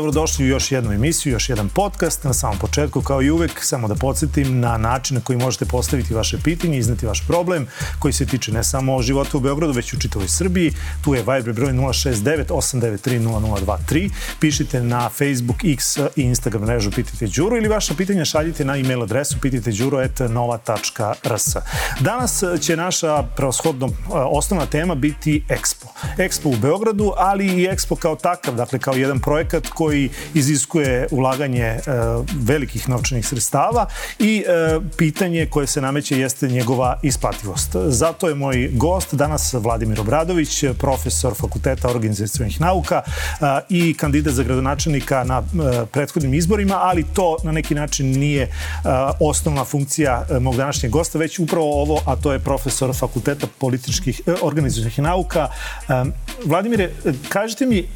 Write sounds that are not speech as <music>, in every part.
Dobrodošli u još jednu emisiju, još jedan podcast. Na samom početku, kao i uvek, samo da podsjetim na način na koji možete postaviti vaše pitanje, izneti vaš problem, koji se tiče ne samo života u Beogradu, već u čitavoj Srbiji. Tu je Viber broj 069 893 0023. Pišite na Facebook, X i Instagram mrežu Pitajte Đuru ili vaša pitanja šaljite na e-mail adresu pitajteđuro.nova.rs. Danas će naša preoshodno osnovna tema biti Expo. Expo u Beogradu, ali i Expo kao takav, dakle kao jedan projekat koji iziskuje ulaganje e, velikih novčanih sredstava i e, pitanje koje se nameće jeste njegova isplativost. Zato je moj gost danas Vladimir Obradović, profesor Fakulteta organizacijonih nauka e, i kandidat za gradonačelnika na prethodnim izborima, ali to na neki način nije osnovna funkcija mog današnjeg gosta, već upravo ovo, a to je profesor Fakulteta političkih organizacijonih nauka. Vladimire, kažete mi,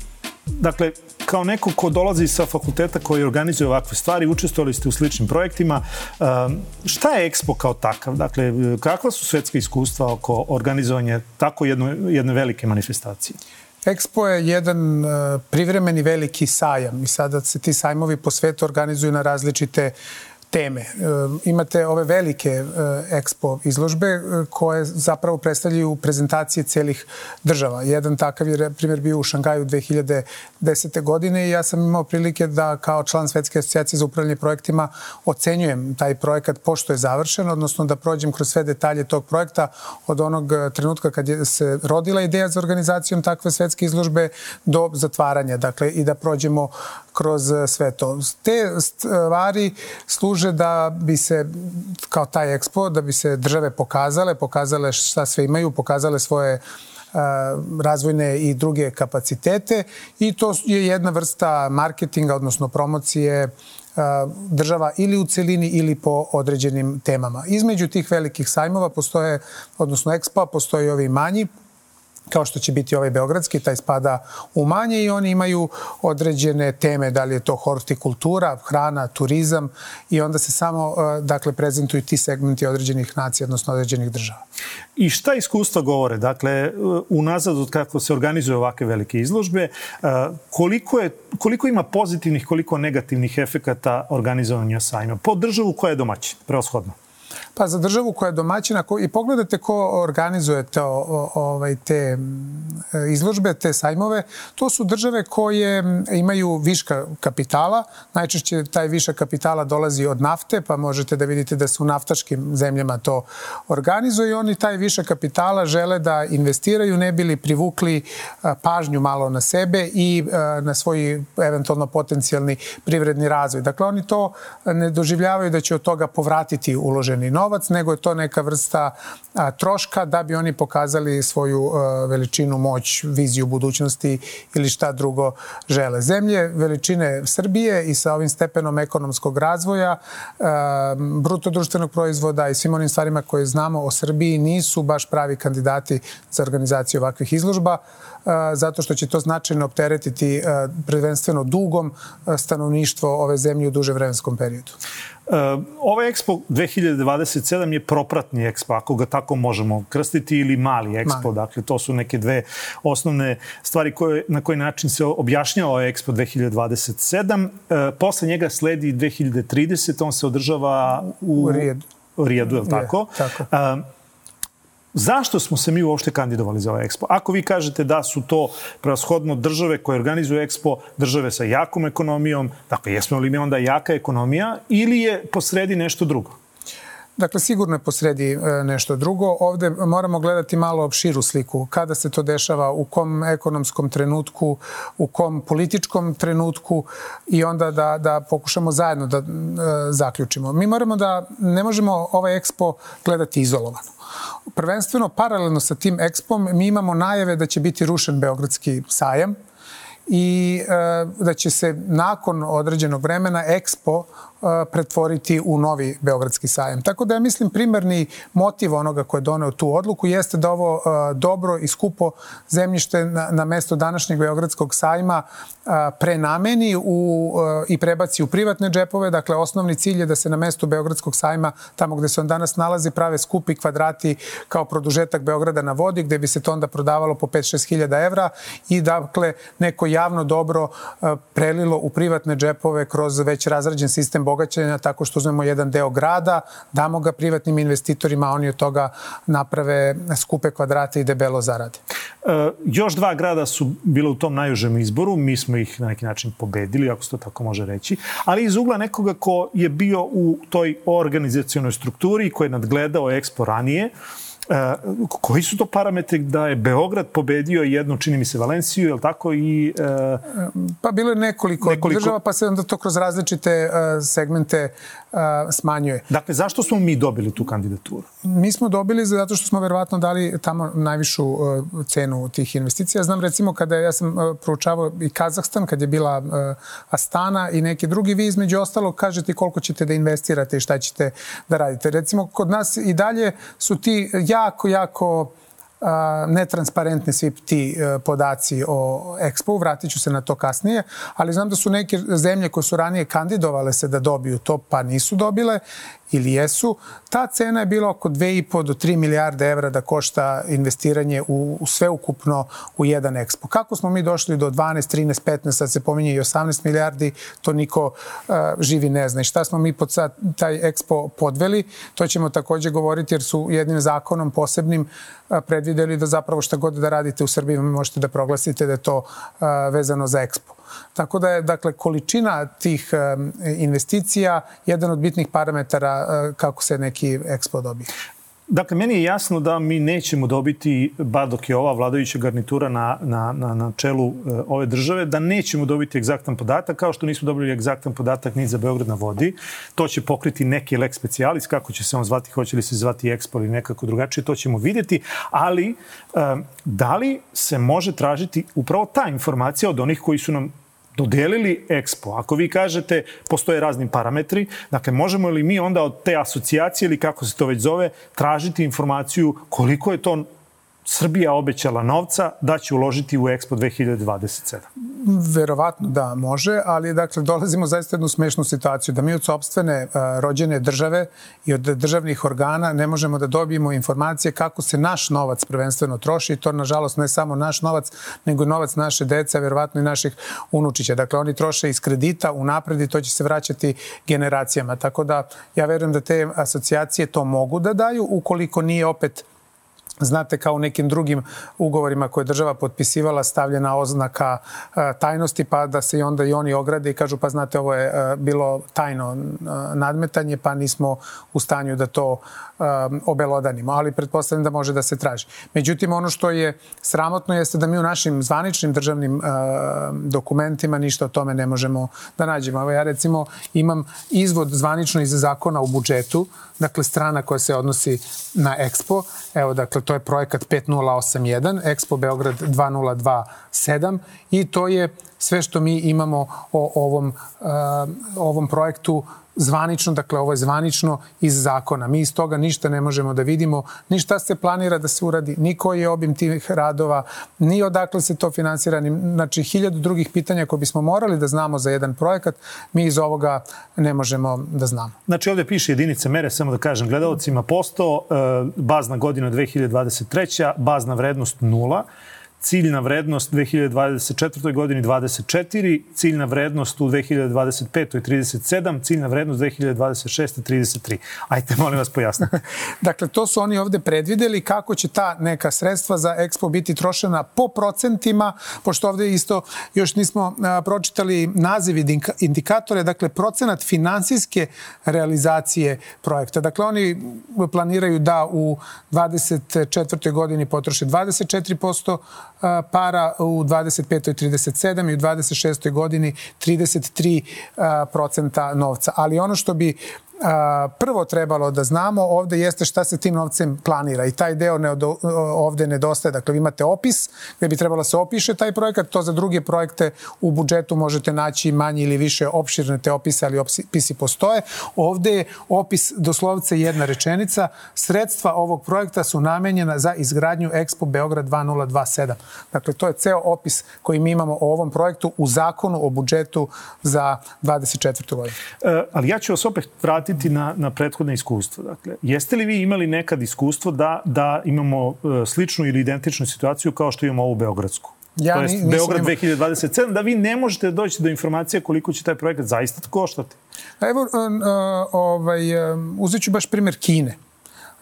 dakle, kao neko ko dolazi sa fakulteta koji organizuje ovakve stvari, učestvovali ste u sličnim projektima. Šta je Expo kao takav? Dakle, kakva su svetska iskustva oko organizovanja tako jedne, jedne velike manifestacije? Expo je jedan privremeni veliki sajam i sada se ti sajmovi po svetu organizuju na različite teme. E, imate ove velike e, ekspo izložbe e, koje zapravo predstavljaju prezentacije celih država. Jedan takav je primjer bio u Šangaju 2010. godine i ja sam imao prilike da kao član Svetske asocijacije za upravljanje projektima ocenjujem taj projekat pošto je završen, odnosno da prođem kroz sve detalje tog projekta od onog trenutka kad je se rodila ideja za organizacijom takve svetske izložbe do zatvaranja, dakle i da prođemo kroz sve to. Te stvari služe da bi se, kao taj ekspo, da bi se države pokazale, pokazale šta sve imaju, pokazale svoje razvojne i druge kapacitete i to je jedna vrsta marketinga, odnosno promocije država ili u celini ili po određenim temama. Između tih velikih sajmova postoje, odnosno ekspo, postoje ovi manji kao što će biti ovaj beogradski, taj spada u manje i oni imaju određene teme, da li je to hortikultura, hrana, turizam i onda se samo, e, dakle, prezentuju ti segmenti određenih nacija, odnosno određenih država. I šta iskustva govore? Dakle, unazad od kako se organizuju ovake velike izložbe, e, koliko, je, koliko ima pozitivnih, koliko negativnih efekata organizovanja sajma po državu koja je domaćin, preoshodno? Pa za državu koja je domaćina ko, i pogledajte ko organizuje te, ovaj, te izložbe, te sajmove, to su države koje imaju viška kapitala. Najčešće taj višak kapitala dolazi od nafte, pa možete da vidite da se u naftaškim zemljama to organizuje i oni taj višak kapitala žele da investiraju, ne bili privukli pažnju malo na sebe i na svoj eventualno potencijalni privredni razvoj. Dakle, oni to ne doživljavaju da će od toga povratiti uloženi novac novac, nego je to neka vrsta a, troška da bi oni pokazali svoju a, veličinu, moć, viziju budućnosti ili šta drugo žele. Zemlje veličine Srbije i sa ovim stepenom ekonomskog razvoja, a, bruto društvenog proizvoda i svim onim stvarima koje znamo o Srbiji nisu baš pravi kandidati za organizaciju ovakvih izložba zato što će to značajno opteretiti prvenstveno dugom stanovništvo ove zemlje u duže vremenskom periodu. Ovaj Expo 2027 je propratni Expo, ako ga tako možemo krstiti, ili mali Expo. Mali. Dakle, to su neke dve osnovne stvari koje, na koji način se objašnjava ovaj Expo 2027. Posle njega sledi 2030, on se održava u, u Rijedu. Rijedu, je li tako? Je, tako. Zašto smo se mi uopšte kandidovali za ovaj ekspo? Ako vi kažete da su to preoshodno države koje organizuju ekspo, države sa jakom ekonomijom, dakle, jesmo li mi onda jaka ekonomija ili je posredi nešto drugo? Dakle, sigurno je posredi e, nešto drugo. Ovde moramo gledati malo širu sliku. Kada se to dešava, u kom ekonomskom trenutku, u kom političkom trenutku i onda da, da pokušamo zajedno da e, zaključimo. Mi moramo da, ne možemo ovaj ekspo gledati izolovano. Prvenstveno, paralelno sa tim ekspom, mi imamo najave da će biti rušen Beogradski sajam i e, da će se nakon određenog vremena Expo pretvoriti u novi Beogradski sajam. Tako da ja mislim primarni motiv onoga ko je doneo tu odluku jeste da ovo dobro i skupo zemljište na, na mesto današnjeg Beogradskog sajma prenameni u, i prebaci u privatne džepove. Dakle, osnovni cilj je da se na mestu Beogradskog sajma, tamo gde se on danas nalazi, prave skupi kvadrati kao produžetak Beograda na vodi, gde bi se to onda prodavalo po 5-6 hiljada evra i dakle neko javno dobro prelilo u privatne džepove kroz već razrađen sistem bogaćenja tako što uzmemo jedan deo grada, damo ga privatnim investitorima, a oni od toga naprave skupe kvadrate i debelo zarade. E, još dva grada su bile u tom najužem izboru, mi smo ih na neki način pobedili, ako se to tako može reći, ali iz ugla nekoga ko je bio u toj organizacijonoj strukturi, ko je nadgledao Expo ranije, koji su to parametri da je Beograd pobedio jednu, čini mi se, Valenciju, je li tako? I, e, pa bilo je nekoliko, nekoliko država, pa se onda to kroz različite e, segmente smanjuje. Dakle, zašto smo mi dobili tu kandidaturu? Mi smo dobili zato što smo verovatno dali tamo najvišu cenu tih investicija. Znam recimo kada ja sam proučavao i Kazahstan, kad je bila Astana i neki drugi, vi između ostalo kažete koliko ćete da investirate i šta ćete da radite. Recimo, kod nas i dalje su ti jako, jako netransparentni svi ti e, podaci o Expo, vratit ću se na to kasnije, ali znam da su neke zemlje koje su ranije kandidovale se da dobiju to, pa nisu dobile ili jesu, ta cena je bila oko 2,5 do 3 milijarde evra da košta investiranje u, u sveukupno u jedan Expo. Kako smo mi došli do 12, 13, 15, sad se pominje i 18 milijardi, to niko uh, živi ne zna. I šta smo mi pod sad taj Expo podveli, to ćemo takođe govoriti jer su jednim zakonom posebnim uh, predvideli da zapravo šta god da radite u Srbiji možete da proglasite da je to uh, vezano za Expo. Tako da je dakle, količina tih investicija jedan od bitnih parametara e, kako se neki ekspo dobije. Dakle, meni je jasno da mi nećemo dobiti, bar dok je ova vladajuća garnitura na, na, na, na čelu e, ove države, da nećemo dobiti egzaktan podatak, kao što nismo dobili egzaktan podatak ni za Beograd na vodi. To će pokriti neki lek specijalis, kako će se on zvati, hoće li se zvati Expo ili nekako drugačije, to ćemo videti, ali e, da li se može tražiti upravo ta informacija od onih koji su nam dodelili Expo. Ako vi kažete postoje razni parametri, dakle možemo li mi onda od te asocijacije ili kako se to već zove tražiti informaciju koliko je to Srbija obećala novca da će uložiti u Expo 2027? Verovatno da, može, ali dakle dolazimo zaista jednu smešnu situaciju da mi od sobstvene uh, rođene države i od državnih organa ne možemo da dobijemo informacije kako se naš novac prvenstveno troši i to nažalost ne samo naš novac, nego novac naše dece, verovatno i naših unučića. Dakle, oni troše iz kredita u napred i to će se vraćati generacijama. Tako da ja verujem da te asocijacije to mogu da daju ukoliko nije opet Znate, kao u nekim drugim ugovorima koje država potpisivala, stavljena oznaka e, tajnosti, pa da se i onda i oni ograde i kažu, pa znate, ovo je e, bilo tajno e, nadmetanje, pa nismo u stanju da to obelodanimo, ali pretpostavljam da može da se traži. Međutim, ono što je sramotno jeste da mi u našim zvaničnim državnim dokumentima ništa o tome ne možemo da nađemo. Evo ja recimo imam izvod zvanično iz zakona u budžetu, dakle strana koja se odnosi na Expo. Evo, dakle, to je projekat 5081, Expo Beograd 2027 i to je sve što mi imamo o ovom, uh, ovom projektu zvanično, dakle ovo je zvanično iz zakona. Mi iz toga ništa ne možemo da vidimo, ni šta se planira da se uradi, ni koji je obim tih radova, ni odakle se to finansira, ni, znači hiljadu drugih pitanja koje bismo morali da znamo za jedan projekat, mi iz ovoga ne možemo da znamo. Znači ovde piše jedinice mere, samo da kažem gledalcima, posto, e, bazna godina 2023, bazna vrednost nula, ciljna vrednost 2024. godini 24, ciljna vrednost u 2025. 37, ciljna vrednost 2026. 33. Ajte, molim vas, pojasnite. <laughs> dakle, to su oni ovde predvideli kako će ta neka sredstva za Expo biti trošena po procentima, pošto ovde isto još nismo a, pročitali naziv indikatore, dakle, procenat finansijske realizacije projekta. Dakle, oni planiraju da u 24. godini potroše 24% para, u 25. 37. i u 26. godini 33 procenta novca. Ali ono što bi prvo trebalo da znamo ovde jeste šta se tim novcem planira i taj deo ne, ovde nedostaje. Dakle, vi imate opis gde bi trebalo da se opiše taj projekat, to za druge projekte u budžetu možete naći manje ili više opširne te opise, ali opisi postoje. Ovde je opis doslovce jedna rečenica. Sredstva ovog projekta su namenjena za izgradnju Expo Beograd 2027. Dakle, to je ceo opis koji mi imamo o ovom projektu u zakonu o budžetu za 24. godinu. E, ali ja ću vas opet vratiti vratiti na, na prethodne iskustvo. Dakle, jeste li vi imali nekad iskustvo da, da imamo e, sličnu ili identičnu situaciju kao što imamo ovu Beogradsku? ja, to je Beograd ima... 2027, da vi ne možete doći do informacije koliko će taj projekat zaista koštati. Evo, uh, ovaj, uh, uzet ću baš primjer Kine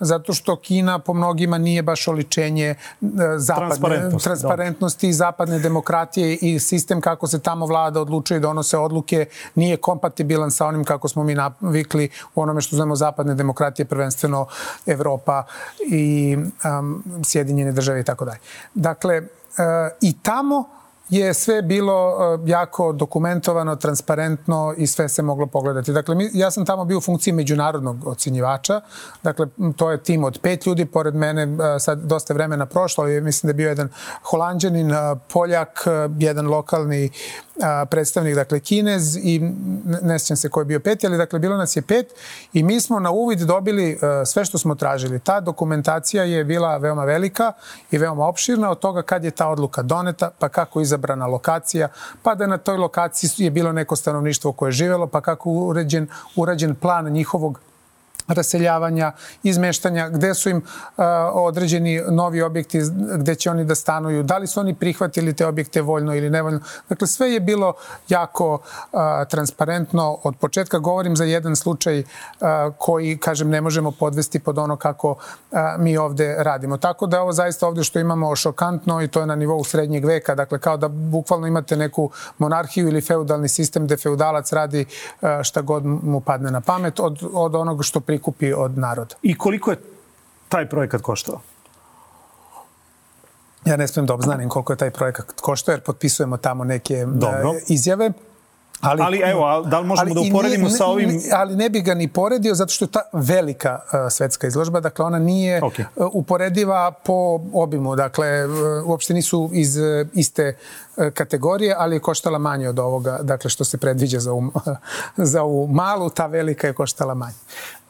zato što Kina po mnogima nije baš oličenje e, zapadne transparentnosti, transparentnosti i zapadne demokratije i sistem kako se tamo vlada odlučuje i donose odluke nije kompatibilan sa onim kako smo mi navikli u onome što znamo zapadne demokratije, prvenstveno Evropa i um, Sjedinjene države i tako dalje. Dakle, uh, i tamo je sve bilo e, jako dokumentovano, transparentno i sve se moglo pogledati. Dakle, mi, ja sam tamo bio u funkciji međunarodnog ocenjivača. Dakle, to je tim od pet ljudi. Pored mene e, sad dosta vremena prošlo. Mislim da je bio jedan holandjanin, e, Poljak, jedan lokalni predstavnik, dakle Kinez i ne sjećam se ko je bio peti, ali dakle bilo nas je pet i mi smo na uvid dobili sve što smo tražili. Ta dokumentacija je bila veoma velika i veoma opširna od toga kad je ta odluka doneta, pa kako izabrana lokacija, pa da na toj lokaciji je bilo neko stanovništvo koje je živelo, pa kako uređen, urađen plan njihovog raseljavanja, izmeštanja, gde su im uh, određeni novi objekti gde će oni da stanuju, da li su oni prihvatili te objekte voljno ili nevoljno. Dakle, sve je bilo jako uh, transparentno. Od početka govorim za jedan slučaj uh, koji, kažem, ne možemo podvesti pod ono kako mi ovde radimo. Tako da ovo zaista ovde što imamo šokantno i to je na nivou srednjeg veka, dakle kao da bukvalno imate neku monarhiju ili feudalni sistem gde feudalac radi šta god mu padne na pamet od, od onoga što прикупи од народ. И колико е тај проекат коштава? Ја не смем да обзнаним колку е тај проекат коштава, ер подписуваме таму неке Добро. изјаве. Ali, ali evo, da li možemo da uporedimo nije, sa ovim... Ali ne bi ga ni poredio zato što je ta velika uh, svetska izložba, dakle ona nije okay. uh, uporediva po obimu, dakle uh, uopšte nisu iz uh, iste uh, kategorije, ali je koštala manje od ovoga, dakle što se predviđa za ovu, <laughs> za ovu malu, ta velika je koštala manje.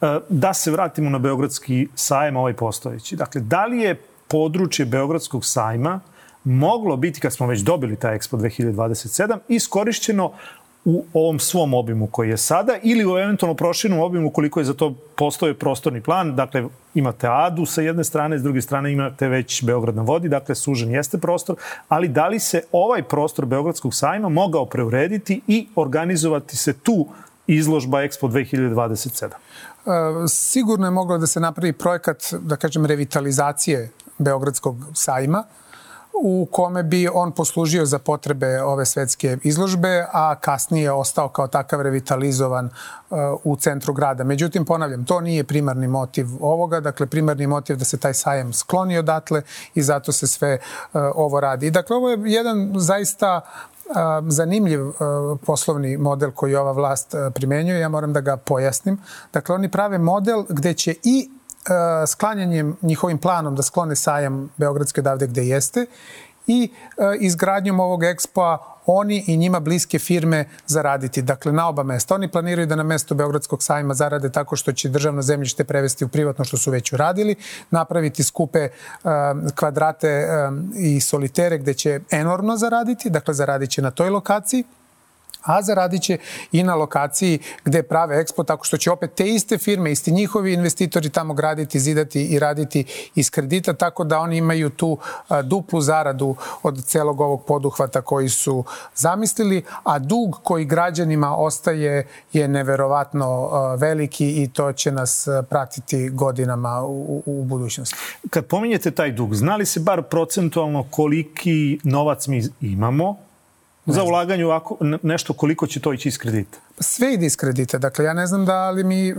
Uh, da se vratimo na Beogradski sajam, ovaj postojeći. Dakle, da li je područje Beogradskog sajma moglo biti, kad smo već dobili taj Expo 2027, iskorišćeno u ovom svom obimu koji je sada ili u eventualno proširenom obimu koliko je za to postoje prostorni plan. Dakle, imate Adu sa jedne strane, s druge strane imate već Beograd na vodi, dakle sužen jeste prostor, ali da li se ovaj prostor Beogradskog sajma mogao preurediti i organizovati se tu izložba Expo 2027? E, sigurno je moglo da se napravi projekat, da kažem, revitalizacije Beogradskog sajma, u kome bi on poslužio za potrebe ove svetske izložbe, a kasnije ostao kao takav revitalizovan uh, u centru grada. Međutim, ponavljam, to nije primarni motiv ovoga, dakle primarni motiv da se taj sajem skloni odatle i zato se sve uh, ovo radi. Dakle, ovo je jedan zaista uh, zanimljiv poslovni model koji ova vlast primenjuje. Ja moram da ga pojasnim. Dakle, oni prave model gde će i sklanjanjem njihovim planom da sklone sajam Beogradske odavde gde jeste i e, izgradnjom ovog ekspoa oni i njima bliske firme zaraditi. Dakle, na oba mesta. Oni planiraju da na mesto Beogradskog sajma zarade tako što će državno zemljište prevesti u privatno što su već uradili, napraviti skupe uh, kvadrate i solitere gde će enormno zaraditi, dakle zaradit će na toj lokaciji a zaradit će i na lokaciji gde prave ekspo, tako što će opet te iste firme, isti njihovi investitori tamo graditi, zidati i raditi iz kredita, tako da oni imaju tu duplu zaradu od celog ovog poduhvata koji su zamislili, a dug koji građanima ostaje je neverovatno veliki i to će nas pratiti godinama u, u budućnosti. Kad pominjete taj dug, znali se bar procentualno koliki novac mi imamo za ulaganje ovako nešto koliko će to ići iz kredita? Sve ide iz kredita. Dakle, ja ne znam da li mi uh,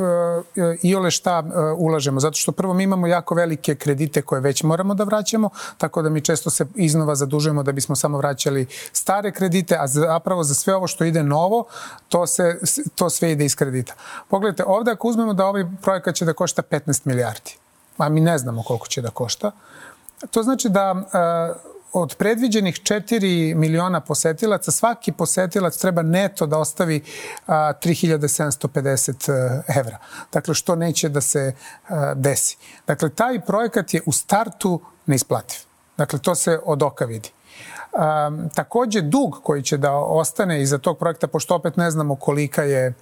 i ole šta uh, ulažemo, zato što prvo mi imamo jako velike kredite koje već moramo da vraćamo, tako da mi često se iznova zadužujemo da bismo samo vraćali stare kredite, a zapravo za sve ovo što ide novo, to, se, to sve ide iz kredita. Pogledajte, ovde ako uzmemo da ovaj projekat će da košta 15 milijardi, a mi ne znamo koliko će da košta, to znači da uh, od predviđenih 4 miliona posetilaca, svaki posetilac treba neto da ostavi a, 3750 e, evra. Dakle, što neće da se a, desi. Dakle, taj projekat je u startu neisplativ. Dakle, to se od oka vidi. Um, takođe, dug koji će da ostane iza tog projekta, pošto opet ne znamo kolika je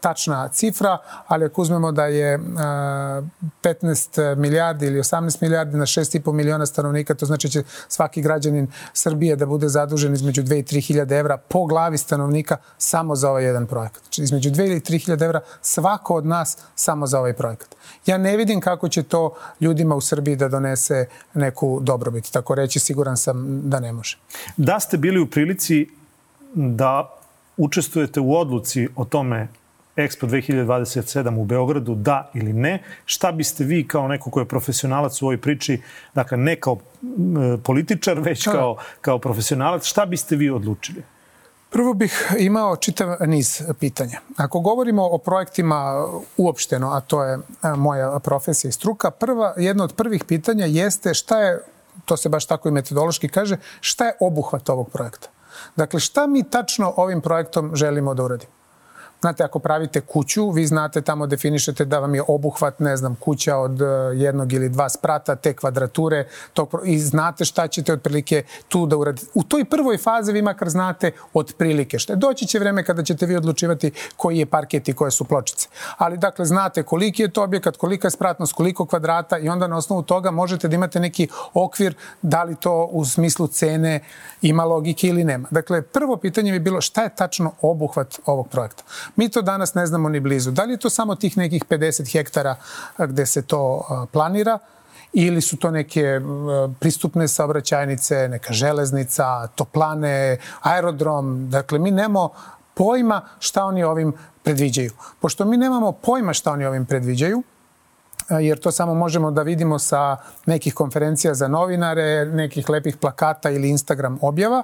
tačna cifra, ali ako uzmemo da je 15 milijardi ili 18 milijardi na 6,5 miliona stanovnika, to znači će svaki građanin Srbije da bude zadužen između 2 i 3 hiljade evra po glavi stanovnika samo za ovaj jedan projekat. Znači između 2 ili 3 hiljade evra svako od nas samo za ovaj projekat. Ja ne vidim kako će to ljudima u Srbiji da donese neku dobrobit. Tako reći, siguran sam da ne može. Da ste bili u prilici da učestvujete u odluci o tome Expo 2027 u Beogradu, da ili ne, šta biste vi kao neko ko je profesionalac u ovoj priči, dakle ne kao političar, već da. kao, kao profesionalac, šta biste vi odlučili? Prvo bih imao čitav niz pitanja. Ako govorimo o projektima uopšteno, a to je moja profesija i struka, prva, jedno od prvih pitanja jeste šta je, to se baš tako i metodološki kaže, šta je obuhvat ovog projekta? Dakle, šta mi tačno ovim projektom želimo da uradimo? Znate, ako pravite kuću, vi znate tamo definišete da vam je obuhvat, ne znam, kuća od e, jednog ili dva sprata, te kvadrature to, i znate šta ćete otprilike tu da uradite. U toj prvoj fazi vi makar znate otprilike šta. Doći će vreme kada ćete vi odlučivati koji je parket i koje su pločice. Ali dakle, znate koliki je to objekat, kolika je spratnost, koliko kvadrata i onda na osnovu toga možete da imate neki okvir da li to u smislu cene ima logike ili nema. Dakle, prvo pitanje bi bilo šta je tačno obuhvat ovog projekta. Mi to danas ne znamo ni blizu. Da li je to samo tih nekih 50 hektara gde se to planira ili su to neke pristupne saobraćajnice, neka železnica, toplane, aerodrom. Dakle, mi nemamo pojma šta oni ovim predviđaju. Pošto mi nemamo pojma šta oni ovim predviđaju, jer to samo možemo da vidimo sa nekih konferencija za novinare, nekih lepih plakata ili Instagram objava.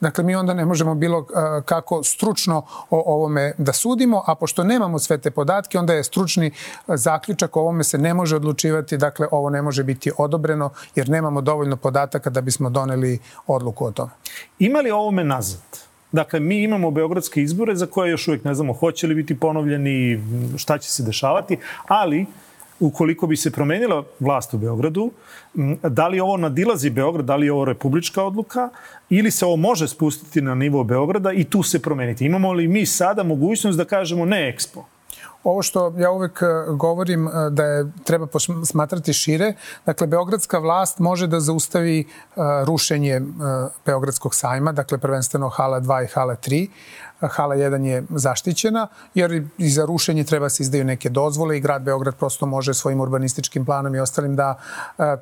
Dakle, mi onda ne možemo bilo kako stručno o ovome da sudimo, a pošto nemamo sve te podatke, onda je stručni zaključak o ovome se ne može odlučivati, dakle, ovo ne može biti odobreno, jer nemamo dovoljno podataka da bismo doneli odluku o tome. Ima li ovome nazad? Dakle, mi imamo beogradske izbore za koje još uvijek ne znamo hoće li biti ponovljeni, šta će se dešavati, ali ukoliko bi se promenila vlast u Beogradu, da li ovo nadilazi Beograd, da li je ovo republička odluka ili se ovo može spustiti na nivo Beograda i tu se promeniti. Imamo li mi sada mogućnost da kažemo ne Expo? Ovo što ja uvek e, govorim e, da je treba smatrati šire, dakle Beogradska vlast može da zaustavi e, rušenje Beogradskog sajma, dakle prvenstveno hala 2 i hala 3, hala 1 je zaštićena, jer i za rušenje treba se izdaju neke dozvole i grad Beograd prosto može svojim urbanističkim planom i ostalim da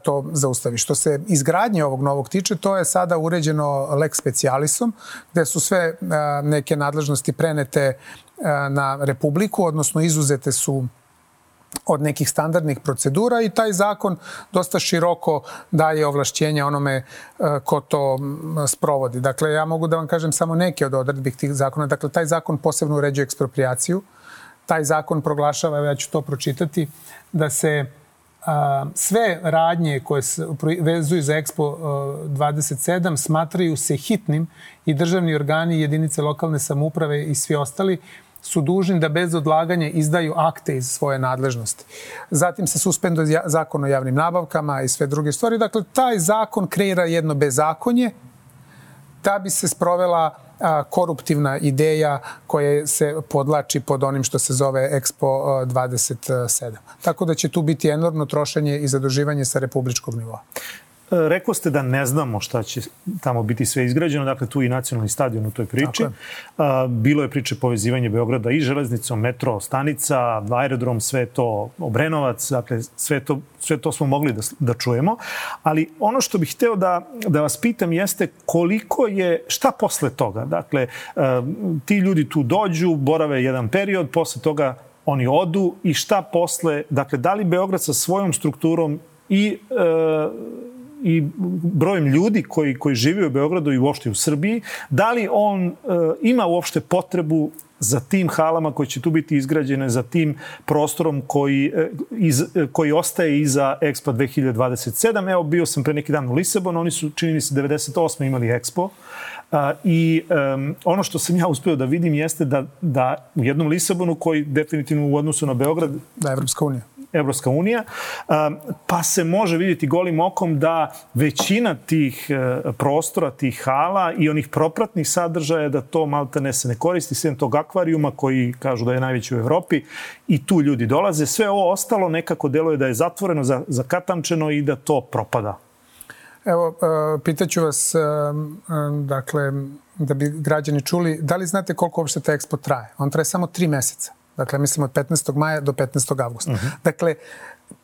to zaustavi. Što se izgradnje ovog novog tiče, to je sada uređeno lex specialisom, gde su sve neke nadležnosti prenete na Republiku, odnosno izuzete su od nekih standardnih procedura i taj zakon dosta široko daje ovlašćenja onome e, ko to sprovodi. Dakle, ja mogu da vam kažem samo neke od odredbi tih zakona. Dakle, taj zakon posebno uređuje ekspropriaciju. Taj zakon proglašava, ja ću to pročitati, da se a, sve radnje koje se vezuju za Expo 27 smatraju se hitnim i državni organi, jedinice lokalne samuprave i svi ostali su dužni da bez odlaganja izdaju akte iz svoje nadležnosti. Zatim se suspenduje zakon o javnim nabavkama i sve druge stvari. Dakle, taj zakon kreira jedno bezakonje da bi se sprovela koruptivna ideja koja se podlači pod onim što se zove Expo 27. Tako da će tu biti enormno trošenje i zaduživanje sa republičkog nivoa. Rekao ste da ne znamo šta će tamo biti sve izgrađeno, dakle tu i nacionalni stadion u toj priči. Bilo je priče povezivanje Beograda i železnicom, metro, stanica, aerodrom, sve to, Obrenovac, dakle sve to, sve to smo mogli da, da čujemo. Ali ono što bih hteo da, da vas pitam jeste koliko je, šta posle toga? Dakle, ti ljudi tu dođu, borave jedan period, posle toga oni odu i šta posle, dakle, da li Beograd sa svojom strukturom i e, i brojem ljudi koji, koji živi u Beogradu i uopšte u Srbiji, da li on e, ima uopšte potrebu za tim halama koji će tu biti izgrađene, za tim prostorom koji, e, iz, e, koji ostaje iza Expo 2027. Evo, bio sam pre neki dan u Lisabonu, oni su, čini mi se, 98. imali Expo. A, I um, ono što sam ja uspeo da vidim jeste da, da u jednom Lisabonu koji definitivno u odnosu na Beograd... Da, Evropska unija Evropska unija, pa se može vidjeti golim okom da većina tih prostora, tih hala i onih propratnih sadržaja da to malta ne se ne koristi, sem tog akvarijuma koji kažu da je najveći u Evropi i tu ljudi dolaze. Sve ovo ostalo nekako deluje da je zatvoreno, zakatančeno i da to propada. Evo, pitaću vas, dakle, da bi građani čuli, da li znate koliko uopšte ta ekspo traje? On traje samo tri meseca. Dakle, mislim od 15. maja do 15. avgusta. Uh mhm. -huh. Dakle,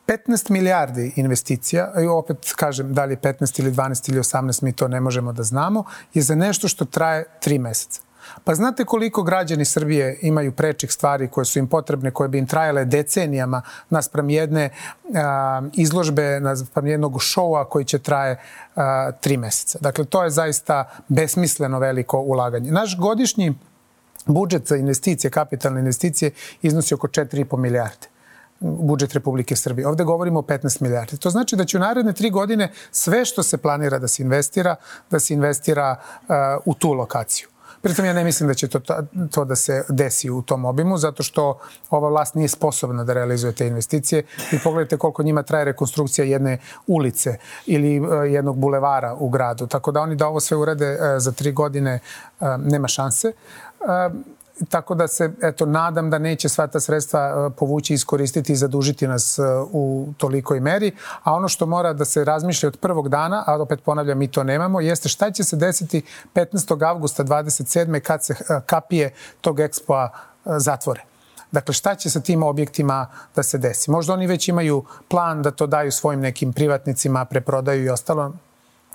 15 milijardi investicija, i opet kažem da li je 15 ili 12 ili 18, mi to ne možemo da znamo, je za nešto što traje tri meseca. Pa znate koliko građani Srbije imaju prečih stvari koje su im potrebne, koje bi im trajale decenijama naspram jedne a, izložbe, naspram jednog šoua koji će traje a, tri meseca. Dakle, to je zaista besmisleno veliko ulaganje. Naš godišnji budžet za investicije, kapitalne investicije, iznosi oko 4,5 milijarde budžet Republike Srbije. Ovde govorimo o 15 milijardi. To znači da će u naredne tri godine sve što se planira da se investira, da se investira uh, u tu lokaciju. Pritom ja ne mislim da će to, to da se desi u tom obimu, zato što ova vlast nije sposobna da realizuje te investicije. I pogledajte koliko njima traje rekonstrukcija jedne ulice ili uh, jednog bulevara u gradu. Tako da oni da ovo sve urede uh, za tri godine nema šanse tako da se eto nadam da neće sva ta sredstva e, povući iskoristiti i zadužiti nas e, u tolikoj meri, a ono što mora da se razmišlja od prvog dana, a opet ponavljam mi to nemamo, jeste šta će se desiti 15. avgusta 27. kad se e, kapije tog ekspoa zatvore. Dakle, šta će sa tim objektima da se desi? Možda oni već imaju plan da to daju svojim nekim privatnicima, preprodaju i ostalo.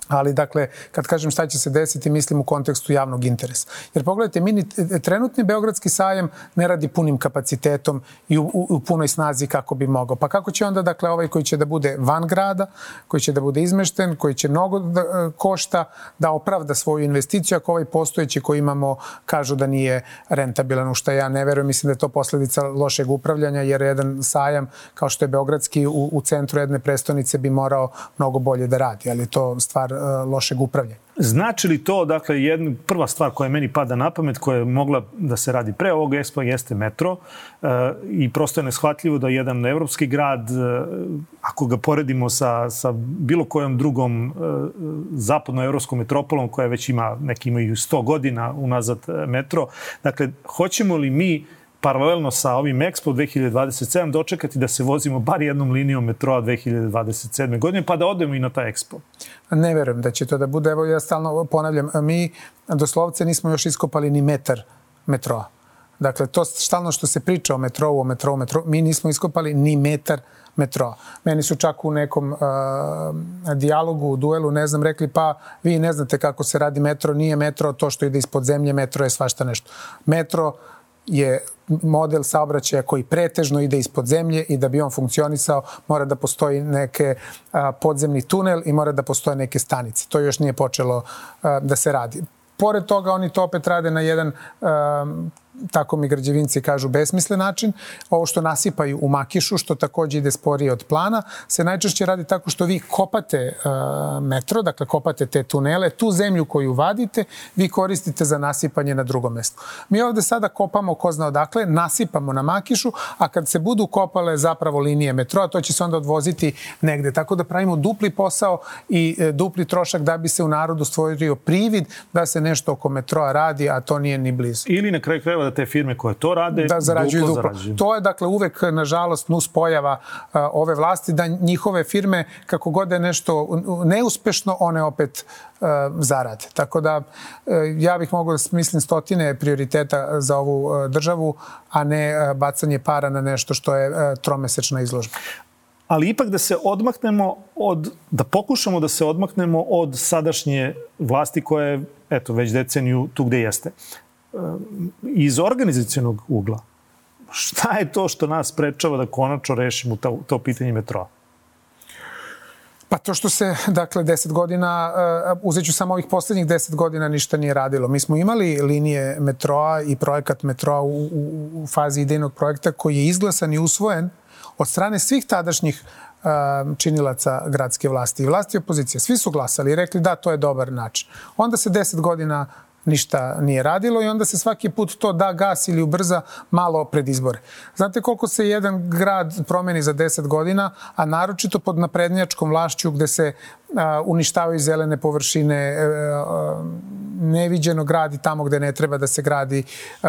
Ali, dakle, kad kažem šta će se desiti, mislim u kontekstu javnog interesa. Jer pogledajte, mini, trenutni Beogradski sajem ne radi punim kapacitetom i u, u, u punoj snazi kako bi mogao. Pa kako će onda, dakle, ovaj koji će da bude van grada, koji će da bude izmešten, koji će mnogo da, e, košta, da opravda svoju investiciju, ako ovaj postojeći koji imamo kažu da nije rentabilan, u što ja ne verujem, mislim da je to posledica lošeg upravljanja, jer jedan sajam, kao što je Beogradski, u, u centru jedne prestonice bi morao mnogo bolje da radi, ali to stvar E, lošeg upravljanja. Znači li to, dakle, jedna prva stvar koja meni pada na pamet, koja je mogla da se radi pre ovog ekspo, jeste metro e, i prosto je neshvatljivo da jedan evropski grad, e, ako ga poredimo sa, sa bilo kojom drugom e, zapadnoevropskom metropolom koja već ima, neki imaju 100 godina unazad metro, dakle, hoćemo li mi paralelno sa ovim Expo 2027 dočekati da se vozimo bar jednom linijom metroa 2027. godine, pa da odemo i na taj Expo? Ne verujem da će to da bude. Evo ja stalno ponavljam, mi doslovce nismo još iskopali ni metar metroa. Dakle, to stalno što se priča o metrou, o metrou, metrou, mi nismo iskopali ni metar metroa. Meni su čak u nekom uh, dijalogu, u duelu, ne znam, rekli pa vi ne znate kako se radi metro, nije metro to što ide ispod zemlje, metro je svašta nešto. Metro je model saobraćaja koji pretežno ide ispod zemlje i da bi on funkcionisao mora da postoji neke a, podzemni tunel i mora da postoje neke stanice. To još nije počelo a, da se radi. Pored toga oni to opet rade na jedan a, tako mi građevinci kažu, besmislen način. Ovo što nasipaju u makišu, što takođe ide sporije od plana, se najčešće radi tako što vi kopate uh, metro, dakle kopate te tunele, tu zemlju koju vadite, vi koristite za nasipanje na drugom mestu. Mi ovde sada kopamo ko zna odakle, nasipamo na makišu, a kad se budu kopale zapravo linije metroa, to će se onda odvoziti negde. Tako da pravimo dupli posao i e, dupli trošak da bi se u narodu stvorio privid da se nešto oko metroa radi, a to nije ni blizu. Ili na kraju krajeva da te firme koje to rade da zarađuju duplo. duplo. Zarađuju. To je dakle uvek nažalost nus pojava uh, ove vlasti da njihove firme kako god je nešto neuspešno one opet uh, zarade. Tako da uh, ja bih mogao da smislim stotine prioriteta za ovu državu, a ne bacanje para na nešto što je tromesečna izložba ali ipak da se odmaknemo od, da pokušamo da se odmaknemo od sadašnje vlasti koja je, eto, već deceniju tu gde jeste iz organizacijonog ugla, šta je to što nas sprečava da konačno rešimo to, to pitanje metroa? Pa to što se, dakle, deset godina, uh, uzet ću samo ovih poslednjih deset godina ništa nije radilo. Mi smo imali linije metroa i projekat metroa u, u, u fazi idejnog projekta koji je izglasan i usvojen od strane svih tadašnjih uh, činilaca gradske vlasti i vlasti opozicije. Svi su glasali i rekli da, to je dobar način. Onda se deset godina ništa nije radilo i onda se svaki put to da gas ili ubrza malo pred izbore. Znate koliko se jedan grad promeni za 10 godina, a naročito pod naprednjačkom vlašću gde se uništavaju zelene površine, e, neviđeno gradi tamo gde ne treba da se gradi,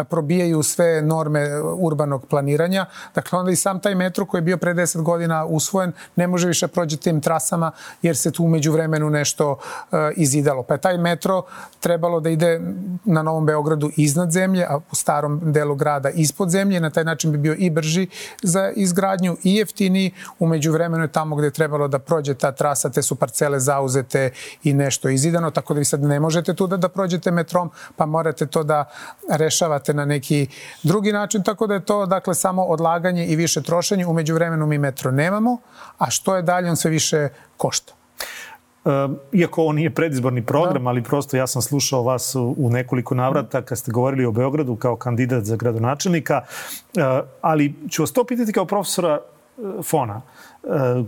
probijaju sve norme urbanog planiranja. Dakle, onda i sam taj metro koji je bio pre 10 godina usvojen ne može više prođe tim trasama jer se tu umeđu vremenu nešto izidalo. Pa je taj metro trebalo da ide na Novom Beogradu iznad zemlje, a u starom delu grada ispod zemlje. Na taj način bi bio i brži za izgradnju i jeftiniji. Umeđu vremenu je tamo gde je trebalo da prođe ta trasa, te su parcele zauzete i nešto izidano, tako da vi sad ne možete tu da, da prođete metrom, pa morate to da rešavate na neki drugi način, tako da je to dakle samo odlaganje i više trošenje. Umeđu vremenu mi metro nemamo, a što je dalje, on sve više košta. Ehm, iako ovo nije predizborni program, da. ali prosto ja sam slušao vas u nekoliko navrata kad ste govorili o Beogradu kao kandidat za gradonačelnika, ehm, ali ću vas to pitati kao profesora e, Fona. Ehm,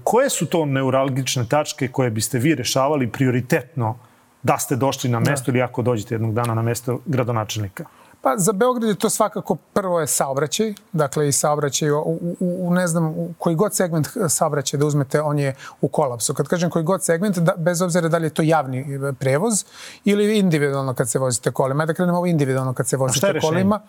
koje su to neuralgične tačke koje biste vi rešavali prioritetno da ste došli na mesto da. ili ako dođete jednog dana na mesto gradonačelnika? Pa za Beograd je to svakako prvo je saobraćaj, dakle i saobraćaj u, u, u ne znam, u koji god segment saobraćaja da uzmete, on je u kolapsu. Kad kažem koji god segment, da, bez obzira da li je to javni prevoz ili individualno kad se vozite kolima. Da krenemo ovo individualno kad se vozite kolima.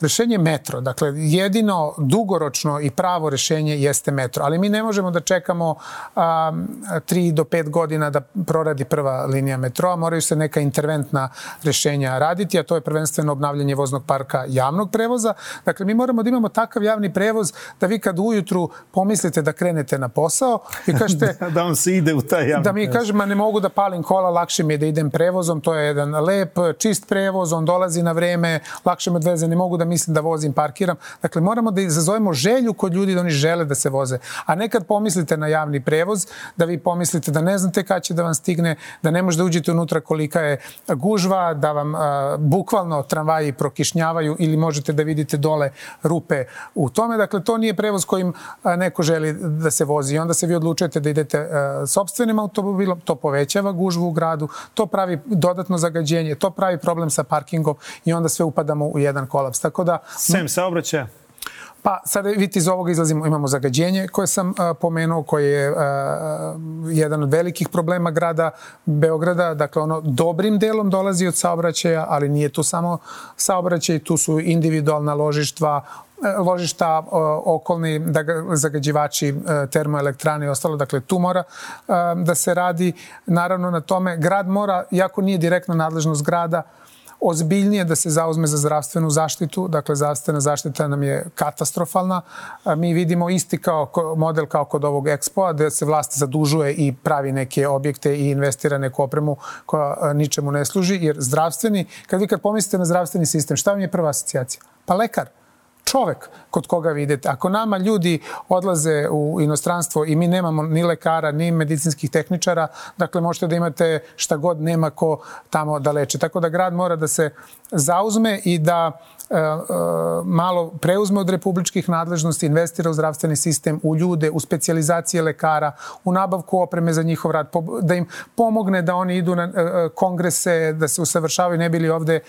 Rešenje je metro. Dakle, jedino dugoročno i pravo rešenje jeste metro. Ali mi ne možemo da čekamo a, 3 do 5 godina da proradi prva linija metroa. Moraju se neka interventna rešenja raditi, a to je prvenstveno obnavljanje obnavljanje voznog parka javnog prevoza. Dakle, mi moramo da imamo takav javni prevoz da vi kad ujutru pomislite da krenete na posao i kažete... <laughs> da, da vam se ide u taj javni Da mi kažemo, ne mogu da palim kola, lakše mi je da idem prevozom, to je jedan lep, čist prevoz, on dolazi na vreme, lakše me odveze, ne mogu da mislim da vozim, parkiram. Dakle, moramo da izazovemo želju kod ljudi da oni žele da se voze. A nekad pomislite na javni prevoz, da vi pomislite da ne znate kada će da vam stigne, da ne možete da uđete unutra kolika je gužva, da vam a, bukvalno tramvaji prokišnjavaju ili možete da vidite dole rupe u tome. Dakle, to nije prevoz kojim neko želi da se vozi. I onda se vi odlučujete da idete sobstvenim automobilom, to povećava gužvu u gradu, to pravi dodatno zagađenje, to pravi problem sa parkingom i onda sve upadamo u jedan kolaps. Tako da... Sem saobraćaja? Pa sad vidite iz ovoga izlazimo, imamo zagađenje koje sam a, pomenuo, koje je a, jedan od velikih problema grada Beograda, dakle ono dobrim delom dolazi od saobraćaja, ali nije tu samo saobraćaj, tu su individualna ložištva, ložišta, okolni da zagađivači termoelektrane i ostalo, dakle tu mora da se radi. Naravno na tome grad mora, jako nije direktno nadležnost grada, ozbiljnije da se zauzme za zdravstvenu zaštitu. Dakle, zdravstvena zaštita nam je katastrofalna. Mi vidimo isti kao model kao kod ovog Expo-a, gde se vlast zadužuje i pravi neke objekte i investira neku opremu koja ničemu ne služi, jer zdravstveni, kad vi kad pomislite na zdravstveni sistem, šta vam je prva asocijacija? Pa lekar čovek kod koga vi idete. Ako nama ljudi odlaze u inostranstvo i mi nemamo ni lekara, ni medicinskih tehničara, dakle možete da imate šta god nema ko tamo da leče. Tako da grad mora da se zauzme i da malo preuzme od republičkih nadležnosti, investira u zdravstveni sistem, u ljude, u specijalizacije lekara, u nabavku opreme za njihov rad, da im pomogne da oni idu na e, kongrese, da se usavršavaju, ne bili ovde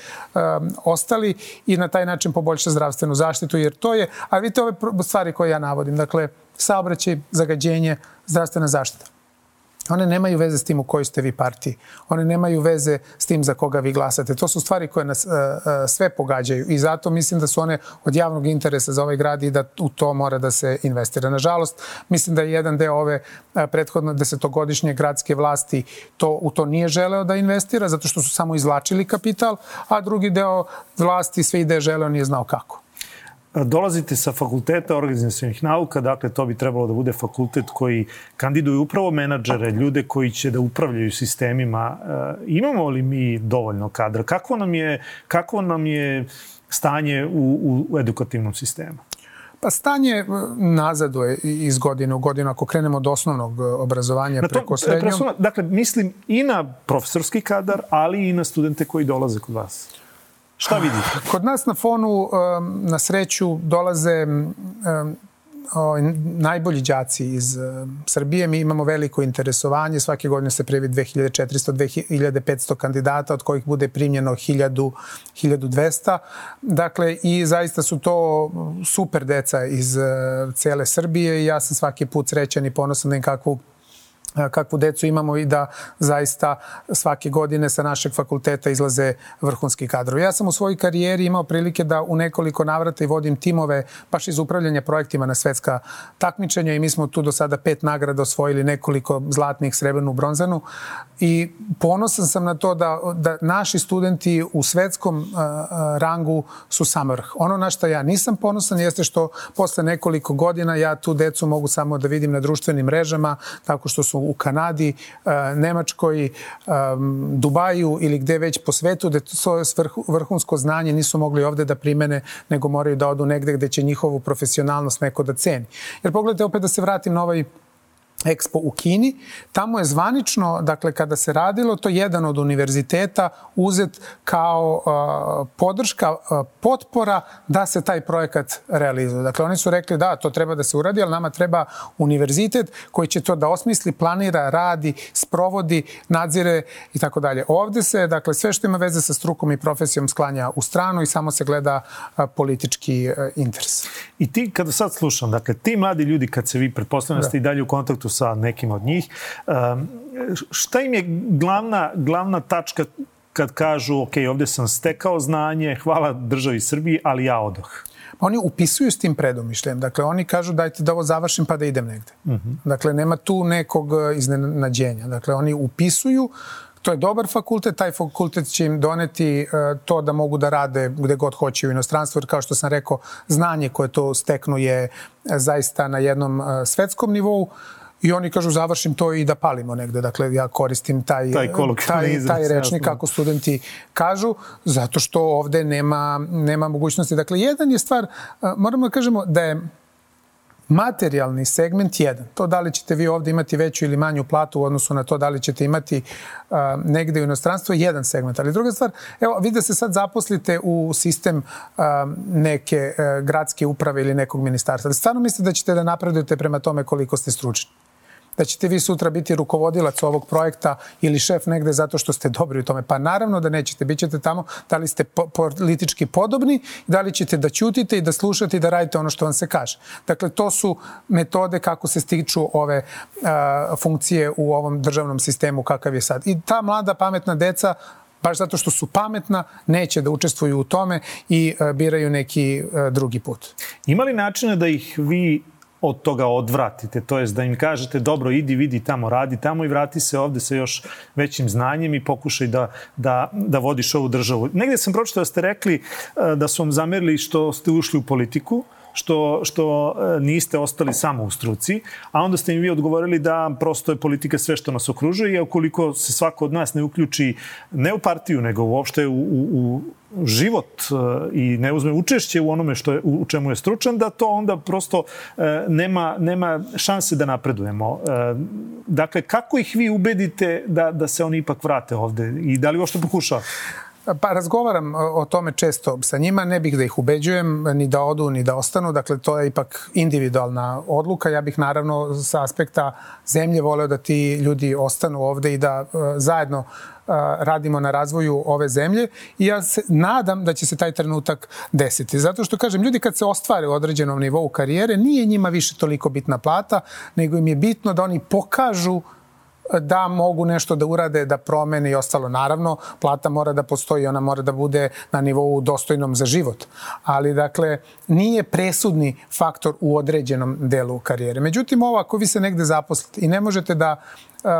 ostali i na taj način poboljša zdravstvenu zaštitu, jer to je, a vidite ove stvari koje ja navodim, dakle, saobraćaj, zagađenje, zdravstvena zaštita. One nemaju veze s tim u kojoj ste vi partiji. One nemaju veze s tim za koga vi glasate. To su stvari koje nas uh, uh, sve pogađaju i zato mislim da su one od javnog interesa za ovaj grad i da u to mora da se investira. Nažalost, mislim da je jedan deo ove uh, prethodno desetogodišnje gradske vlasti to, u to nije želeo da investira zato što su samo izvlačili kapital, a drugi deo vlasti sve ide želeo nije znao kako. Dolazite sa fakulteta organizacijalnih nauka, dakle to bi trebalo da bude fakultet koji kandiduju upravo menadžere, ljude koji će da upravljaju sistemima. E, imamo li mi dovoljno kadra? Kako nam je, kako nam je stanje u, u edukativnom sistemu? Pa stanje e, nazaduje iz godine u godinu ako krenemo od osnovnog e, obrazovanja na to, preko srednjom. Dakle, mislim i na profesorski kadar, ali i na studente koji dolaze kod vas. Šta vidite? Kod nas na fonu, na sreću, dolaze najbolji đaci iz Srbije. Mi imamo veliko interesovanje. Svake godine se prijavi 2400, 2500 kandidata, od kojih bude primljeno 1000, 1200. Dakle, i zaista su to super deca iz cele Srbije i ja sam svaki put srećan i ponosan da im kakvu kakvu decu imamo i da zaista svake godine sa našeg fakulteta izlaze vrhunski kadrovi. Ja sam u svojoj karijeri imao prilike da u nekoliko navrata i vodim timove baš iz upravljanja projektima na svetska takmičenja i mi smo tu do sada pet nagrada osvojili nekoliko zlatnih, srebrnu, bronzanu i ponosan sam na to da, da naši studenti u svetskom uh, rangu su sam vrh. Ono na što ja nisam ponosan jeste što posle nekoliko godina ja tu decu mogu samo da vidim na društvenim mrežama tako što su u Kanadi, e, Nemačkoj, e, Dubaju ili gde već po svetu, da svoje vrhunsko znanje nisu mogli ovde da primene, nego moraju da odu negde gde će njihovu profesionalnost neko da ceni. Jer pogledajte opet da se vratim na ovaj Expo u Kini. Tamo je zvanično, dakle, kada se radilo, to jedan od univerziteta uzet kao uh, podrška, uh, potpora da se taj projekat realizuje. Dakle, oni su rekli da, to treba da se uradi, ali nama treba univerzitet koji će to da osmisli, planira, radi, sprovodi, nadzire i tako dalje. Ovde se, dakle, sve što ima veze sa strukom i profesijom sklanja u stranu i samo se gleda uh, politički uh, interes. I ti, kada sad slušam, dakle, ti mladi ljudi, kad se vi pretpostavljate da. ste i dalje u kontaktu sa nekim od njih. Šta im je glavna, glavna tačka kad kažu, ok, ovde sam stekao znanje, hvala državi Srbiji, ali ja odoh? Oni upisuju s tim predomišljem. Dakle, oni kažu dajte da ovo završim pa da idem negde. Uh mhm. -huh. Dakle, nema tu nekog e, iznenađenja. Dakle, oni upisuju To je dobar fakultet, taj fakultet će im doneti uh, to da mogu da rade gde god hoće u inostranstvu, jer kao što sam rekao, znanje koje to steknu je zaista na jednom uh, svetskom nivou. I oni kažu završim to i da palimo negde. Dakle, ja koristim taj, taj, taj, taj rečnik, kako studenti kažu, zato što ovde nema, nema mogućnosti. Dakle, jedan je stvar, moramo da kažemo da je materijalni segment jedan. To da li ćete vi ovde imati veću ili manju platu u odnosu na to da li ćete imati uh, negde u inostranstvu, jedan segment. Ali druga stvar, evo, vi da se sad zaposlite u sistem uh, neke uh, gradske uprave ili nekog ministarstva. Ali stvarno mislite da ćete da napredujete prema tome koliko ste stručni? Da ćete vi sutra biti rukovodilac ovog projekta ili šef negde zato što ste dobri u tome. Pa naravno da nećete. Bićete tamo da li ste po politički podobni, da li ćete da ćutite i da slušate i da radite ono što vam se kaže. Dakle, to su metode kako se stiču ove a, funkcije u ovom državnom sistemu kakav je sad. I ta mlada pametna deca baš zato što su pametna, neće da učestvuju u tome i biraju neki drugi put. Ima li načina da ih vi od toga odvratite, to jest da im kažete dobro idi, vidi tamo, radi tamo i vrati se ovde sa još većim znanjem i pokušaj da, da, da vodiš ovu državu. Negde sam pročitao da ste rekli e, da su vam zamerili što ste ušli u politiku, što, što e, niste ostali samo u struci, a onda ste im vi odgovorili da prosto je politika sve što nas okružuje i ukoliko se svako od nas ne uključi ne u partiju, nego uopšte u, u, u život e, i ne uzme učešće u onome što je, u čemu je stručan, da to onda prosto e, nema, nema šanse da napredujemo. Dakle, kako ih vi ubedite da, da se oni ipak vrate ovde i da li uopšte pokušava? Pa razgovaram o tome često sa njima, ne bih da ih ubeđujem ni da odu ni da ostanu, dakle to je ipak individualna odluka. Ja bih naravno sa aspekta zemlje voleo da ti ljudi ostanu ovde i da uh, zajedno uh, radimo na razvoju ove zemlje i ja se nadam da će se taj trenutak desiti. Zato što, kažem, ljudi kad se ostvare u određenom nivou karijere, nije njima više toliko bitna plata, nego im je bitno da oni pokažu da mogu nešto da urade, da promene i ostalo. Naravno, plata mora da postoji, ona mora da bude na nivou dostojnom za život. Ali, dakle, nije presudni faktor u određenom delu karijere. Međutim, ovo, ako vi se negde zaposlite i ne možete da uh,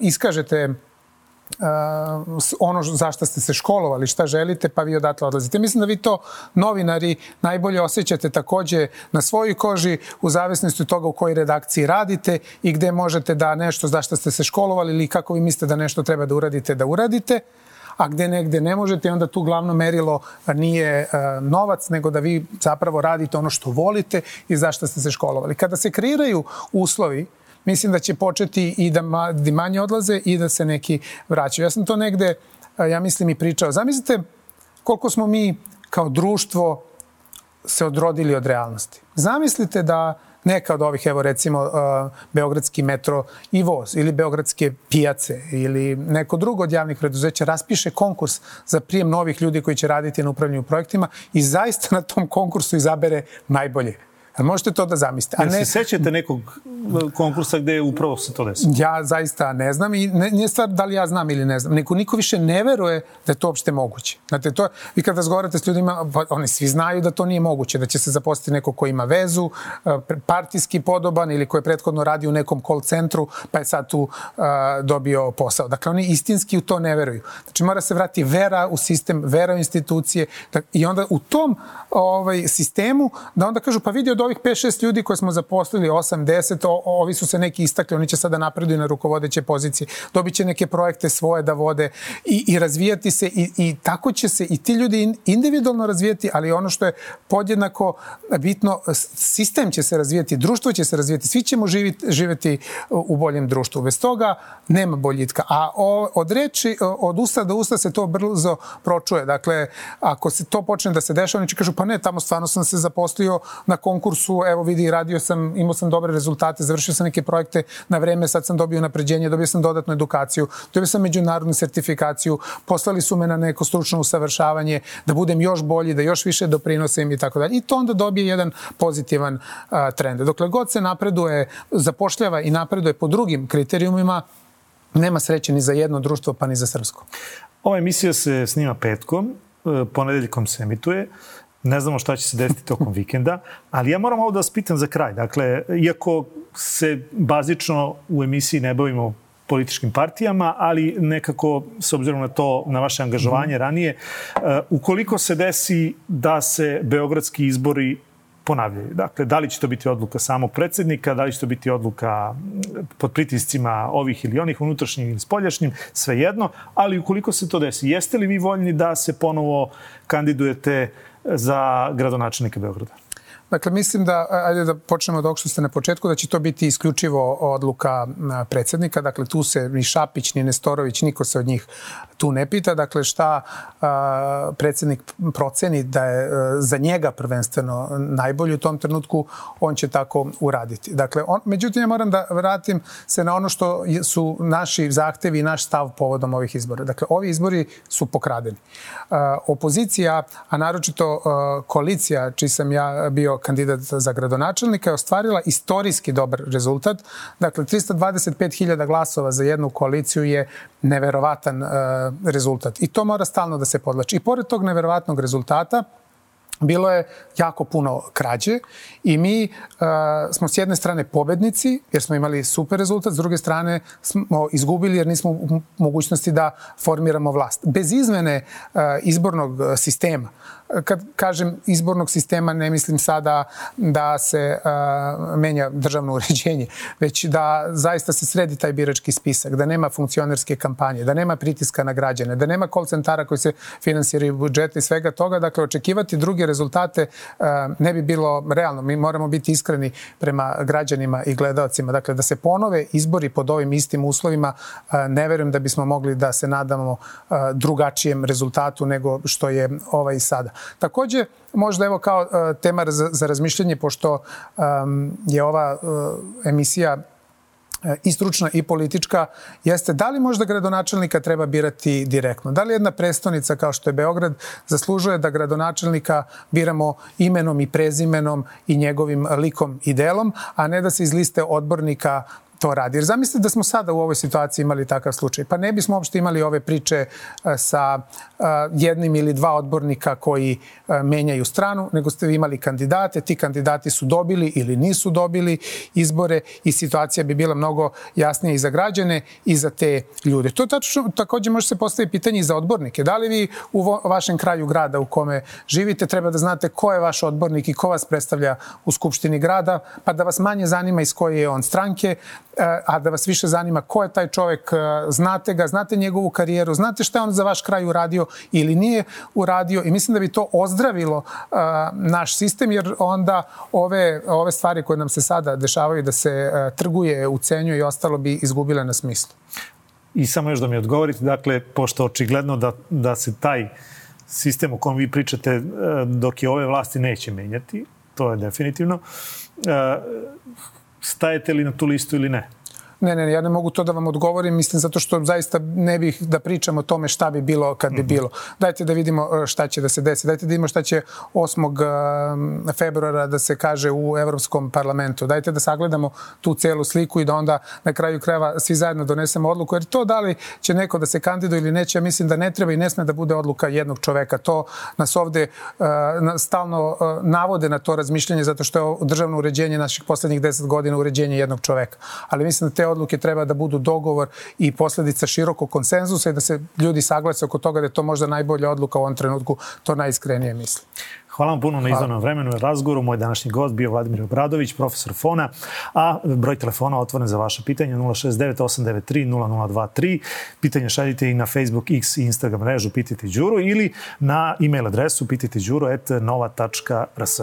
iskažete uh, ono za što ste se školovali, šta želite, pa vi odatle odlazite. Mislim da vi to novinari najbolje osjećate takođe na svojoj koži u zavisnosti od toga u kojoj redakciji radite i gde možete da nešto za što ste se školovali ili kako vi mislite da nešto treba da uradite, da uradite a gde negde ne možete, onda tu glavno merilo nije novac, nego da vi zapravo radite ono što volite i zašto ste se školovali. Kada se kreiraju uslovi mislim da će početi i da, ma, da manje odlaze i da se neki vraćaju. Ja sam to negde, ja mislim, i pričao. Zamislite koliko smo mi kao društvo se odrodili od realnosti. Zamislite da neka od ovih, evo recimo, Beogradski metro i voz ili Beogradske pijace ili neko drugo od javnih preduzeća raspiše konkurs za prijem novih ljudi koji će raditi na upravljanju projektima i zaista na tom konkursu izabere najbolje. A možete to da zamislite. A ne... se sećate nekog konkursa gde je upravo se to desilo? Ja zaista ne znam i ne, nije stvar da li ja znam ili ne znam. Niko, niko više ne veruje da je to uopšte moguće. Znate, to, vi kad razgovarate s ljudima, pa oni svi znaju da to nije moguće, da će se zaposliti neko ko ima vezu, partijski podoban ili ko je prethodno radio u nekom call centru, pa je sad tu uh, dobio posao. Dakle, oni istinski u to ne veruju. Znači, mora se vrati vera u sistem, vera u institucije i onda u tom ovaj, sistemu da onda kažu, pa vidi od ovih 5-6 ljudi koje smo zaposlili, 8-10, ovi su se neki istakli, oni će sada napreduju na rukovodeće pozicije, dobit će neke projekte svoje da vode i, i razvijati se i, i tako će se i ti ljudi individualno razvijati, ali ono što je podjednako bitno, sistem će se razvijati, društvo će se razvijati, svi ćemo živiti, živeti u boljem društvu. Bez toga nema boljitka. A od reči, od usta do usta se to brzo pročuje. Dakle, ako se to počne da se dešava, oni će kažu, pa ne, tamo stvarno sam se zaposlio na konkursu su, evo vidi, radio sam, imao sam dobre rezultate, završio sam neke projekte na vreme, sad sam dobio napređenje, dobio sam dodatnu edukaciju, dobio sam međunarodnu sertifikaciju, poslali su me na neko stručno usavršavanje, da budem još bolji, da još više doprinosim i tako dalje. I to onda dobije jedan pozitivan a, trend. Dokle god se napreduje, zapošljava i napreduje po drugim kriterijumima, nema sreće ni za jedno društvo, pa ni za srpsko. Ova emisija se snima petkom, e, ponedeljkom se emituje. Ne znamo šta će se desiti tokom vikenda, ali ja moram ovo da vas pitam za kraj. Dakle, iako se bazično u emisiji ne bavimo političkim partijama, ali nekako, s obzirom na to, na vaše angažovanje mm. ranije, uh, ukoliko se desi da se beogradski izbori ponavljaju. Dakle, da li će to biti odluka samo predsednika, da li će to biti odluka pod pritiscima ovih ili onih, unutrašnjim ili spoljašnjim, svejedno, ali ukoliko se to desi, jeste li vi voljni da se ponovo kandidujete uh, za gradonačelnika Beograda? Dakle, mislim da, ajde da počnemo od ovog što ste na početku, da će to biti isključivo odluka predsednika. Dakle, tu se ni Šapić, ni Nestorović, niko se od njih tu ne pita. Dakle, šta a, predsednik proceni da je a, za njega prvenstveno najbolji u tom trenutku, on će tako uraditi. Dakle, on, međutim, ja moram da vratim se na ono što su naši zahtevi i naš stav povodom ovih izbora. Dakle, ovi izbori su pokradeni. A, opozicija, a naročito a, koalicija, čiji sam ja bio kandidat za gradonačelnika, je ostvarila istorijski dobar rezultat. Dakle, 325.000 glasova za jednu koaliciju je neverovatan uh, rezultat. I to mora stalno da se podlači. I pored tog neverovatnog rezultata, bilo je jako puno krađe i mi uh, smo s jedne strane pobednici jer smo imali super rezultat, s druge strane smo izgubili jer nismo u mogućnosti da formiramo vlast. Bez izmene uh, izbornog sistema kad kažem izbornog sistema, ne mislim sada da se uh, menja državno <laughs> uređenje, već da zaista se sredi taj birački spisak, da nema funkcionerske kampanje, da nema pritiska na građane, da nema call centara koji se finansiraju budžeta i svega toga. Dakle, očekivati druge rezultate uh, ne bi bilo realno. Mi moramo biti iskreni prema građanima i gledalcima. Dakle, da se ponove izbori pod ovim istim uslovima, uh, ne verujem da bismo mogli da se nadamo drugačijem rezultatu nego što je ovaj sada. Takođe, možda evo kao uh, tema za, za razmišljanje, pošto um, je ova uh, emisija e, i stručna i politička, jeste da li možda gradonačelnika treba birati direktno? Da li jedna prestonica kao što je Beograd zaslužuje da gradonačelnika biramo imenom i prezimenom i njegovim likom i delom, a ne da se iz liste odbornika to radi. Jer zamislite da smo sada u ovoj situaciji imali takav slučaj. Pa ne bismo uopšte imali ove priče e, sa e, jednim ili dva odbornika koji e, menjaju stranu, nego ste imali kandidate, ti kandidati su dobili ili nisu dobili izbore i situacija bi bila mnogo jasnija i za građane i za te ljude. To tačno, takođe može se postaviti pitanje i za odbornike. Da li vi u vašem kraju grada u kome živite treba da znate ko je vaš odbornik i ko vas predstavlja u Skupštini grada, pa da vas manje zanima iz koje je on stranke, a da vas više zanima ko je taj čovek, e, znate ga, znate njegovu karijeru, znate šta je on za vaš kraj uradio ili nije uradio i mislim da bi to ozdravilo e, naš sistem jer onda ove, ove stvari koje nam se sada dešavaju da se e, trguje, ucenjuje i ostalo bi izgubile na smislu. I samo još da mi odgovorite, dakle, pošto očigledno da, da se taj sistem o kom vi pričate dok je ove vlasti neće menjati, to je definitivno. Stajete li na tu listu ili ne? Ne, ne, ja ne mogu to da vam odgovorim, mislim, zato što zaista ne bih da pričam o tome šta bi bilo kad bi mm -hmm. bilo. Dajte da vidimo e, šta će da se desi. Dajte da vidimo šta će 8. E, februara da se kaže u Evropskom parlamentu. Dajte da sagledamo tu celu sliku i da onda na kraju krajeva svi zajedno donesemo odluku. Jer to da li će neko da se kandiduje ili neće, ja mislim da ne treba i ne sme da bude odluka jednog čoveka. To nas ovde uh, stalno uh, navode na to razmišljanje zato što je državno uređenje naših poslednjih deset godina uređenje jednog čoveka. Ali mislim da te odluke treba da budu dogovor i posledica širokog konsenzusa i da se ljudi saglase oko toga da je to možda najbolja odluka u ovom trenutku, to najiskrenije mislim. Hvala vam puno na izvanom vremenu i razgovoru. Moj današnji gost bio Vladimir Obradović, profesor FONA, a broj telefona otvoren za vaše pitanje 069 893 0023. Pitanje šaljite i na Facebook, X i Instagram mrežu Pitajte Đuru ili na e-mail adresu pitajteđuro.nova.rs.